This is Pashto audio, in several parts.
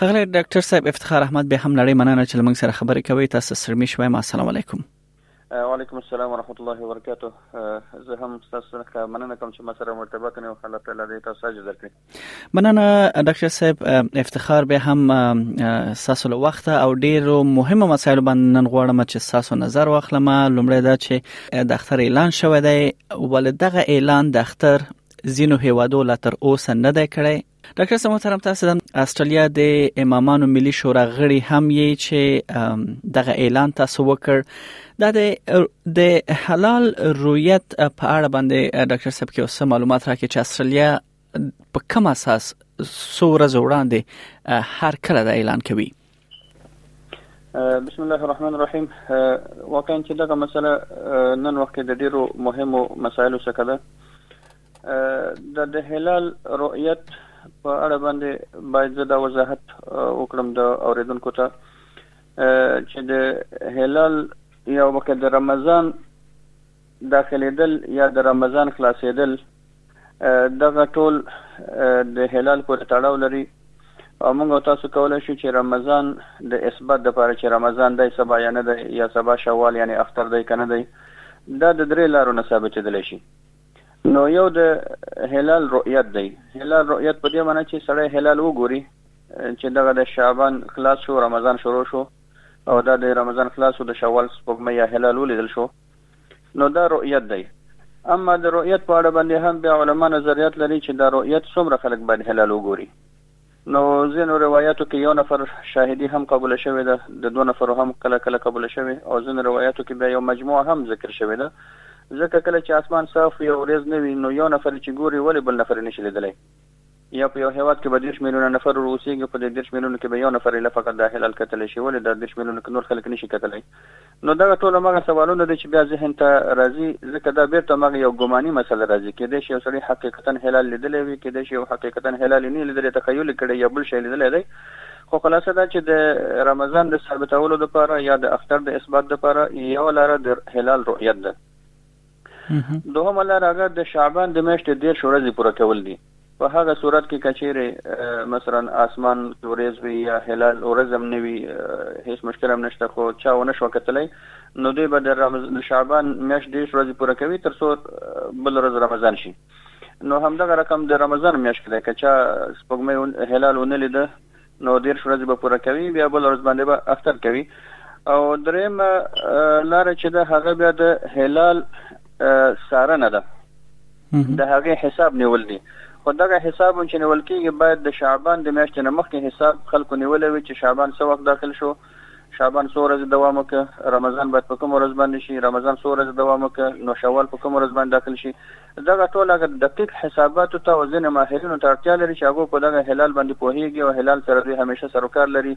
خغلی ډاکټر صاحب افتخار احمد به هم نړۍ مننه چې لمنګ سره خبرې کوي تاسو سره مې شوي ما السلام علیکم وعلیکم السلام ورحمت الله وبرکاته زه هم تاسو سره مننه کوم چې ما سره مرتبه کړی او الله تعالی دې تاسو اجر درکړي مننه ډاکټر صاحب افتخار به هم تاسو له وخت او ډیرو مهمه مسایل باندې نن غواړم چې تاسو نظر واخلم لومړی دا چې د اختر اعلان شوه دی ولې دغه اعلان د اختر زینو هیوادو لا تر اوسه نه دی کړی ډاکټر صاحب محترم تاسو د استرالیا د امامانو ملي شورا غړي هم یې چې دغه اعلان تاسو وکړ دا د د حلال رویت په اړه باندې ډاکټر صاحب کې اوس معلومات راکړي چې استرالیا په کوم اساس سو ورځ وړاندې هر کله دا اعلان کوي بسم الله الرحمن الرحیم واقعا چې دغه مسله نن وخت د ډیرو مهمو مسایلو څخه ده د د هلال رؤیت په اړه باندې باید زه دا وضاحت وکړم د اوریدونکو ته چې د هلال یا وکړه د رمضان داخلېدل یا د رمضان خلاصېدل دغه ټول د هلال پورې تړاو لري او موږ او تاسو کولای شو چې رمضان د اثبات لپاره چې رمضان دی سبا یا نه دی یا سبا شوال یعنې اختر دی که نه دی دا د درې لارو نه ثابتېدلی شي نو یو د هلال رؤیت دی هلال رؤیت په دې معنی چې سړی هلال وګوري چې دغه د شعبان خلاص شو رمضان شروع شو او دا د رمضان خلاص شو د شوال سپوږمۍ یا هلال ولیدل شو نو دا رؤیت دی. اما د رؤیت په اړه باندې هم بیا علما نظریات لري چې دا رؤیت څومره خلک باید هلال وګوري. نو ځینو روایاتو کې یو نفر شاهدي هم قبوله شوې ده، د دوه نفرو هم کله کله قبوله شوې او ځینو روایاتو کې بیا یو مجموعه هم ذکر شوې ده. ځکه کله چې اسمان صاف وي او ورېځ نه وي نو یو نفر یې چې ګوري ولې بل نفر یې نه شي لیدلی؟ یا په یو هیواد کې به دېرش میلیونه نفر ور اوسیږي خو دې دېرش میلیونو کې به یو نفر ایله فقط دا هلال کتلی شي ولې دا دېرش میلیونو کې نور خلک نشي کتلی نو دغه ټول هماغه سوالونه دی چې بیا ذهن ته راځي ځکه دا بیرته هماغه یو ګماني مسله راځي کیدای شي یو سړی حقیقتا هلال لیدلی وي کیدای شي یو حقیقتا هلال یې نه لیدلی تخیل کړی یا بل شی لیدلی دی خو خلاصه دا چې د رمضان د ثابتولو لپاره یا د اختر د اثبات لپاره یو لاره د هلال رؤیت ده دوهمه لار هغه د شعبان د میاشتې دېرش ورځې پوره کول دي په هغه صورت کې که چیرې مثلا آسمان کې ورېځ وي یا هلال ورځ هم نه وي هیڅ مشکل هم نشته خو چا ونه شو کتلی نو دوی به د رمز... شعبان میاشت دېرش ورځې پوره کوي تر څو بل ورځ رمضان شي نو همدغه رقم د رمضان میاشت کې ده که چا سپوږمۍ هلال ونه لیده نو دېرش ورځې به پوره کوي بیا بل ورځ باندې به اختر کوي او درېیمه لاره چې ده هغه بیا د هلال څارنه ده د هغې حساب نیول دي خو دغه حساب چې نیول کېږي باید د شعبان د میاشتې نه مخکې حساب خلکو نیولی وي چې شعبان څه وخت داخل شو شعبان څو ورځې دوام وکړي؟ رمضان باید په کومه ورځ باندې شي؟ رمضان څو ورځې دوام وکړي؟ نو شوال په کومه ورځ باندې داخل شي؟ دغه ټول هغه دقیق حساباتو ته او ځینې ماهرینو ته اړتیا لري چې هغوی په دغه هلال باندې پوهیږي او هلال سره دوی همیشه سروکار لري،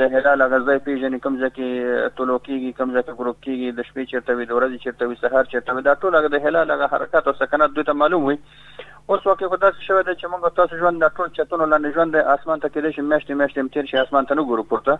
د هلال هغه ځای پیژني کوم ځای کې طلوع کیږي، کوم ځای کې غروب کیږي، د شپې چیرته وي، د ورځې چیرته وي، سهار چیرته وي، دا ټول هغه د هلال هغه حرکات او سکنات دوی ته معلوم وي. اوس واقع خو داسې شوی دی چې موږ تاسو ژوند د ټول چتونو لاندې ژوند دی اسمان ته کېدای شي میاشتې میاشتې هم تیر شي اسمان ته نه ګورو پورته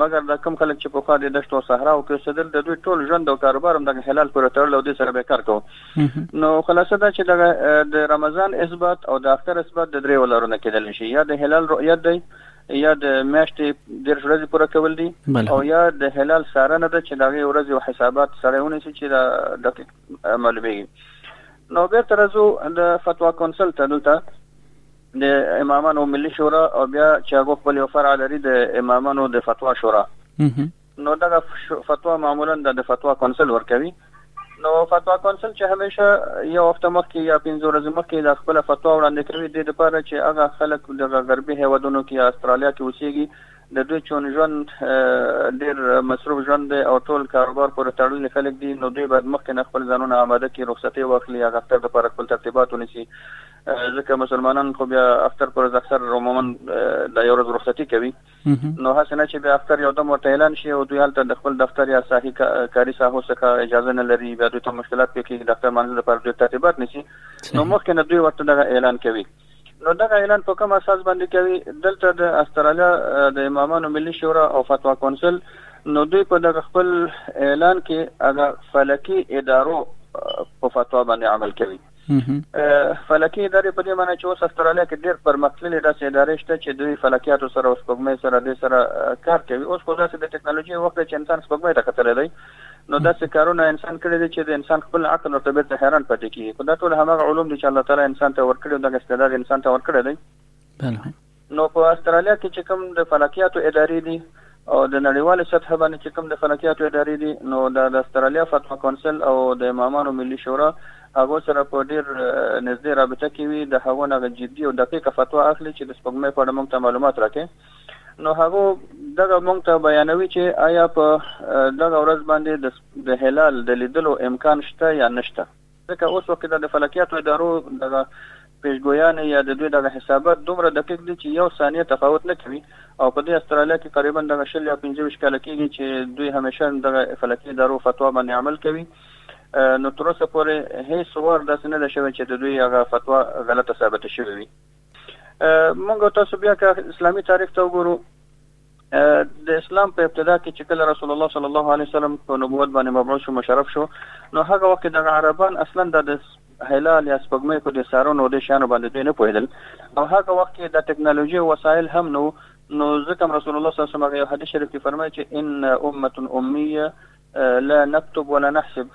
مګر دا کم خلک چې په خوا د دشتو او صحراو کې اوسېدل د دوی ټول ژوند او کاروبار هم د حلال پورې تړل او د سره به کار کوو نو خلاصه دا چې د د رمضان اثبات او د اختر اثبات د درې ولارو نه کېدل شي یا د حلال رؤیت دی یا د میاشتې ډیر ورځې پوره کول دي او یا د حلال سارنه ده چې دا غي ورځې او حسابات سره ونیسي چې دا دقیق معلومیږي نو بېرته راځو د فتوا کونسل ته، دلته د امامانو ملي شورا او بیا چې هغه خپل یو فرع لري د امامانو د فتوا شورا نو دغه فتوا معمولا د فتوا کونسل ورکوي نو فتوا کونسل چې همیشه یو هفته مخکې یا پنځه ورځې مخکې د خپل فتوا وړاندې کوي د لپاره چې هغه خلک د غربي هیوادونو کې استرالیا کې اوسېږي د دوی چون ژوند ډیر مصروف ژوند دی او ټول کاروبار پورې تړلي خلک دي نو دوی باید مخکې نه خپل ځانونه اماده کړي رخصتې واخلي هغه اختر لپاره خپل ترتیبات ونیسي ځکه مسلمانان خو بیا اختر پر ورځ اکثر عموما د یو ورځ رخصتي کوي نو هڅه نه چې بیا اختر یو دم ورته اعلان شي او دوی هلته د خپل دفتر یا ساحي کاري ساحو څخه اجازه نه لري بیا دوی ته مشکلات پیښیږي د اختر مانځه لپاره دوی ترتیبات نیسي نو مخکې نه دوی ورته دغه اعلان کوي نو دغه اعلان په کوم اساس باندې کوي؟ دلته د استرالیا د امامانو ملي شورا او فتوا کونسل نو دوی په دغه خپل اعلان کې هغه فلکي ادارو په فتوا باندې عمل کوي. فلکي ادارې په دې معنی چې اوس استرالیا کې ډېر پرمختللې داسې ادارې شته چې دوی فلکیاتو سره او سپوږمۍ سره دې سره کار کوي اوس خو داسې د ټکنالوژي وخت دی چې انسان سپوږمۍ ته کتلی دی نو دا څه کارونه انسان کړی دی چې د انسان خپل عقل ورته بیرته حیران پاتې کیږي خو دا ټول همغه علوم دي چې الله تعالی انسان ته ورکړي او دغه استعداد انسان ته ورکړی دی بله نو په استرالیا کې چې کوم د فلکیاتو ادارې دي او د نړیوالې سطح باندې چې کوم د فلکیاتو ادارې دي نو دا د استرالیا فاطمه کونسل او د امامانو ملي شورا هغه سره په ډیر نږدې رابطه کې وي د هغه نه جدي او دقیقه فتوا اخلي چې د سپګمې په اړه موږ ته معلومات راکړي نو هغه دغه مونږ ته بیانوي چې آیا په دغه ورځ باندې د د هلال د لیدلو امکان شته یا نشته ځکه اوس وخت د فلکیاتو ادارو دغه پیشګویانې یا د دوی دغه حسابات دومره دقیق دي چې یو ثانیه تفاوت نه کوي او په دې استرالیا کې قریبا دغه شل یا پنځه ویشت کاله کېږي چې دوی همیشه دغه فلکي ادارو فتوا باندې عمل کوي نو تر اوسه پورې هیڅ وار داسې نه ده شوې چې د دوی هغه فتوا غلطه ثابته شوې وي مونږ تاسو بیا که اسلامي تاریخ ته وګورو د اسلام په ابتدا کې چې کله رسول الله صلی الله علیه وسلم په نبوت باندې مبعوث شو مشرف شو نو هغه وخت د عربان اصلا د هلال یا سپګمې په دې سارونو د شانو باندې دوی نه پوهیدل او هغه وخت کې د ټکنالوژي وسایل هم نو نو ځکه رسول الله صلی الله علیه وسلم یو حدیث شریف کې فرمایي چې ان امه امیه لا نكتب ولا نحسب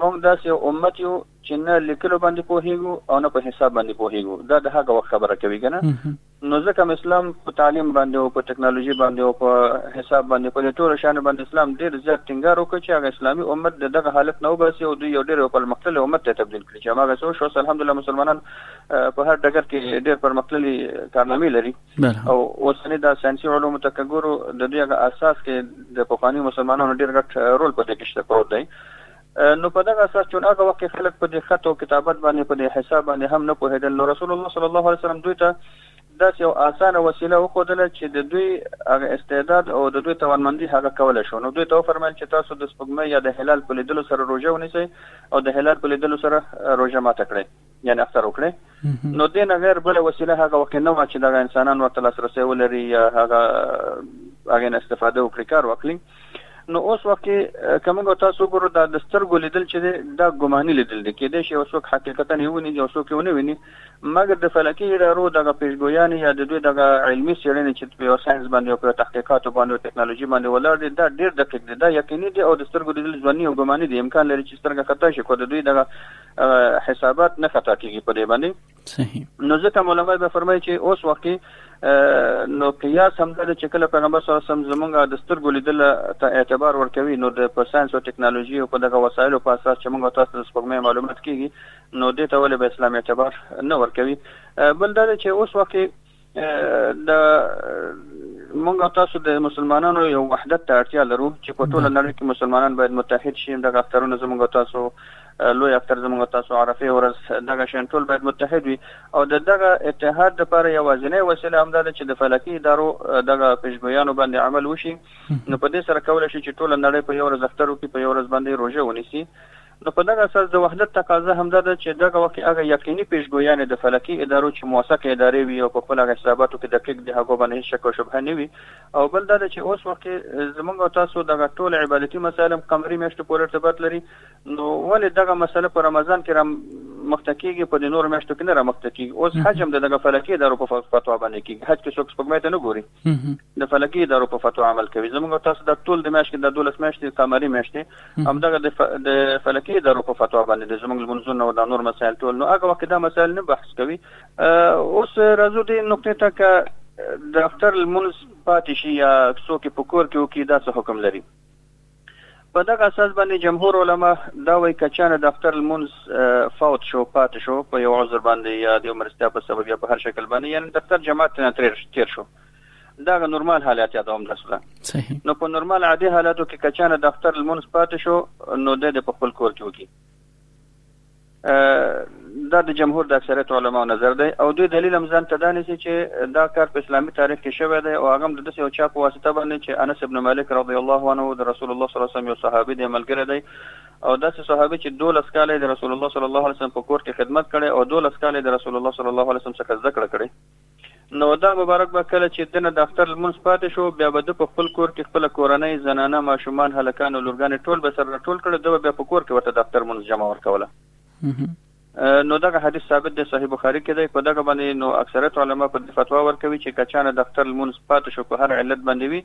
موږ داسې یو امت یو چې نه لیکلو باندې پوهیږو او نه په حساب باندې پوهیږو دا د هغه وخت خبره کوي کنه نو ځکه هم اسلام په تعلیم باندې او په ټکنالوژي باندې او په حساب باندې په ټولو شانو باندې اسلام ډیر زیات ټینګار وکړ چې هغه اسلامي امت د دغه حالت نه وباسي او دوی یو ډیر پرمختللی امت ته تبدیل کړي چې هغه څه شو الحمدلله مسلمانان په هر ډګر کې ډیر پرمختللي کارنامې لري او اوسنی دا ساينسي علومو ته که ګورو د دوی هغه اساس کې د پخوانیو مسلمانانو ډیر غټ رول په دې کې شته پروت دی نو په دغه اساس چې هغه وخت خلک په دې خط او کتابت باندې په دې حساب باندې هم نه پوهېدل نو رسول الله صلی الله علیه وسلم دوی ته داسې یو اسانه وسیله وښودله چې د دوی هغه استعداد او د دوی توانمندي هغه کولی شو نو دوی ته وفرمایل چې تاسو د سپوږمۍ یا د هلال په لیدلو سره روژه ونیسئ او د هلال په لیدلو سره روژه ماته کړئ یعنی اختر وکړي نو دې نه غیر بل وسیله هغه وخت نه و چې دغه انسانان ورته لاسرسي ولري یا هغه هغه نه استفاده وکړي کار وکړي نو اوس وخت کې کومګو تاسو ګورو دا د سترګو لیدل چې دا ګماني لیدل دي کې دې شی اوس وخت حقیقتا نه ونی یو څوک ونه ویني مګر د فلکی ادارو دغه پیشګویان یا د دوی دغه علمي څېړنې چې په ساينس باندې او په تحقیقاتو باندې او ټکنالوژي باندې ولاړ دي دا ډیر دقیق دي دا یقیني دي او د سترګو لیدل ځواني او ګماني دي امکان لري چې سترګه خطا شي کو د دوی دغه حسابات نه خطا کیږي په دې باندې صحیح نو ځکه علماء به فرمایي چې اوس وخت کې نو قیاس هم د چې کله پیغمبر صلی الله علیه وسلم زمونږ د سترګو لیدل ته اعتبار ورکوي نو د په ساينس او ټکنالوژي او په دغه وسایلو په اساس چې موږ تاسو د سپوږمۍ معلومات کیږي نو دې ته ولې به اسلام اعتبار نه ورکوي بل دا چې اوس وخت کې د مونږ او تاسو د مسلمانانو یو وحدت ته اړتیا لرو چې په ټوله نړۍ کې مسلمانان باید متحد شي دغه اخترونه زمونږ او تاسو لوی اختر زمونږ تاسو عرفه ورځ دغه شین ټول باید متحد وي او د دغه اتحاد لپاره یوازینی وسیله هم ده چې د فلکی ادارو دغه پیشګویانو باندې عمل وشي نو په دې سره کولای شي چې ټول نړۍ په یو ورځ اختر وکړي په یو ورځ باندې روزه ونیسي نو په دغه اساس د وحدت تقاضا همدا ده چې دغه وخت کې هغه یقیني پېشګویانې د فلکي ادارو چې موثقې ادارې وي او په خپل هغه حساباتو کې دقیق دي هغو باندې هېڅ شک او شبهه نه وي او بل دا ده چې اوس وخت کې زموږ او تاسو دغه ټول عبادتي مسایل هم قمري میاشتو پورې ارتباط لري نو ولې دغه مسله په رمضان کې را مخته کېږي په دې نور میاشتو کې نه را مخته کېږي اوس حج هم د دغه فلکي ادارو په فتوا باندې کېږي حج کې څوک سپوږمۍ ته نه ګوري د فلکي ادارو په فتوا عمل کوي زموږ او تاسو د ټول د میاشت کې د 12 میاشتې قمري میاشتې همدغه د د فلکي ادارو په فتوا باندې د زموږ لمونځونه او د نور مسایل ټول نو هغه وخت دا مسایل نه بحث کوي اوس راځو دې نقطې ته که د اختر لمونځ پاتې شي یا څوک په کور کې وکړي دا څه حکم لري په دغه اساس باندې جمهور علما دا وایي که چانه د اختر لمونځ فوت شو پاتې شو په یو عذر باندې یا د مرستیا په سبب یا په هر شکل باندې یعنی د اختر جماعت نه تیر شو دا غو نورمال حالت یاد هم دسله صحیح نو په نورمال عادي حالاتو کې کچانه دفتر لمونځ پاتې شو نو د په خپل کور کې وکی دا د جمهور د اکثریت علما نظر دی او دوی دلیل هم ځان ته دانه چې دا کار په اسلامي تاریخ کې شوی دی او هغه د دسه او چا په واسطه باندې چې انس ابن مالک رضی الله عنه د رسول الله صلی الله علیه وسلم یو صحابي دی ملګری دی او داسې صحابي چې 12 کال د رسول الله صلی الله علیه وسلم په کور کې خدمت کړي او 12 کال د رسول الله صلی الله علیه وسلم څخه زده کړه کړي نو دا مبارک به کله چې دنه داختر لمونځ پاتې شو بیا به ده په خپل کور کې خپله کورنۍ، زنانه، ماشومان، هلکان او لورګانې ټول به سره راټول کړ ده به بیا په کور کې ورته داختر لمونځ جمع ورکوله. نو دغه حدیث ثابت دی صحیح بخاري کې دی په دغه باندې نو اکثریت علماء په دې فتوا ورکوي چې که چانه داختر لمونځ پاتې شو په هر علت باندې وي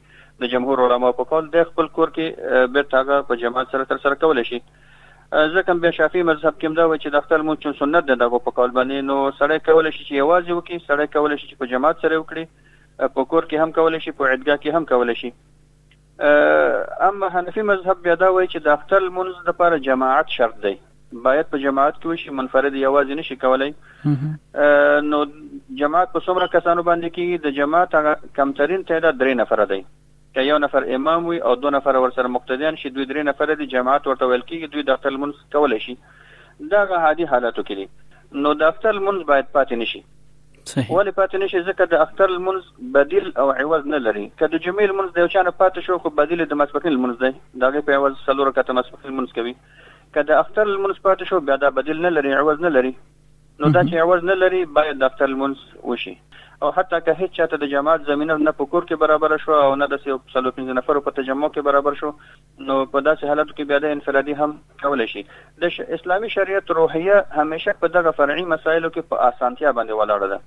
د جمهور علماء په قول دی خپل کور کې بیرته هغه په جماعت سره ترسره کولی شي. ځکه هم بیا شافعي مذهب کې هم دا وایي چې د اختر لمونځ چون سنت دی د هغو په قول باندې نو سړی کولی شي چې یوازې وکړي سړی کولی شي چې په جماعت سره وکړي په کور کې هم کولی شي په عیدګاه کې هم کولی شي اما حنفي مذهب بیا دا وایي چې د اختر لمونځ دپاره جماعت شرط دی باید په جماعت کې وشي منفرد یوازې نشي کولای نو جماعت په څومره کسانو باندې کې د جماعت هغه کمترین تعداد درې نفره دی که یو نفر امام وي او دوه نفره ورسره مقتدیان شي دوی درې نفره دي جماعت ورته ویل کیږي دوی داختر لمونځ کولای شي دغه عادي حالاتو کې دي نو داختر لمونځ باید پاتې نشي صحیح ولې پاتې نشي ځکه د اختر لمونځ بدیل او عوض نه لري که د جمعې لمونځ د یو چا نه پاتې شو خو بدیل د ماسپښین لمونځ دی د هغې په عوض څلور رکعته ماسپښین لمونځ کوي که د اختر لمونځ پاتې شو بیا دا بدیل نه لري عوض نه لري نو دا چې عوض نه لري باید دفتر لمونځ وشي او حتی که هیڅ چاته د جماعت زمینه نه په کور کې برابر شو او نه داسې یو څلور پنځه نفرو په تجمع کې برابر شو نو په داسې حالت کې بیا د انفرادي هم کولای شي د اسلامي شریعت روحیه همیشه په دغه فرعي مسایلو کې په اسانتیا باندې ولاړه ده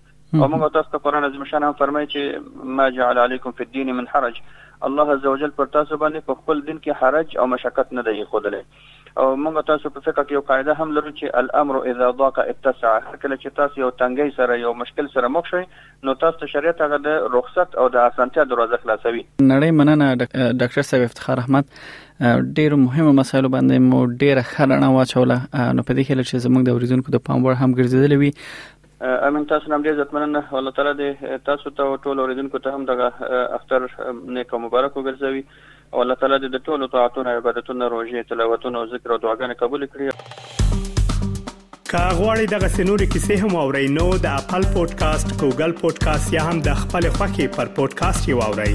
او موږ تاسو ته قران عظیم شان هم فرمایي چې ما جعل علیکم فی الدین من حرج الله عزوجل پر تاسو باندې په خپل دین کې حرج او مشقت نه دی خودلې او مونږ تاسو په فقه کې یو قاعده هم لرو چې الامر اذا ضاق اتسع هر کله چې تاسو یو تنګۍ سره یو مشکل سره مخ شئ نو تاسو ته شریعت هغه د رخصت او د اسانتیا دروازه خلاصوي نړۍ مننه ډاکټر صاحب افتخار احمد ډیر مهمه مسایلو باندې مو ډیره خرانه واچوله نو په دې کې چې زموږ د اوریدونکو د پام وړ هم ګرځیدلې وي امين تاسو نه هم ډير زيات مننه الله تعالی دي تاسو ته او ټولو اوريدونکو ته هم دغه اختر نيک او مبارک وګرځوي او الله تعالی دي د ټولو طاعتونو عبادتونو روژې تلاوتونو او ذکر او دعاګانې قبول کړي که غواړئ دغه سنوري کیسې هم او رینو د خپل پودکاسټ ګوګل پودکاسټ یا هم د خپل خاكي پر پودکاسټ یو اورئ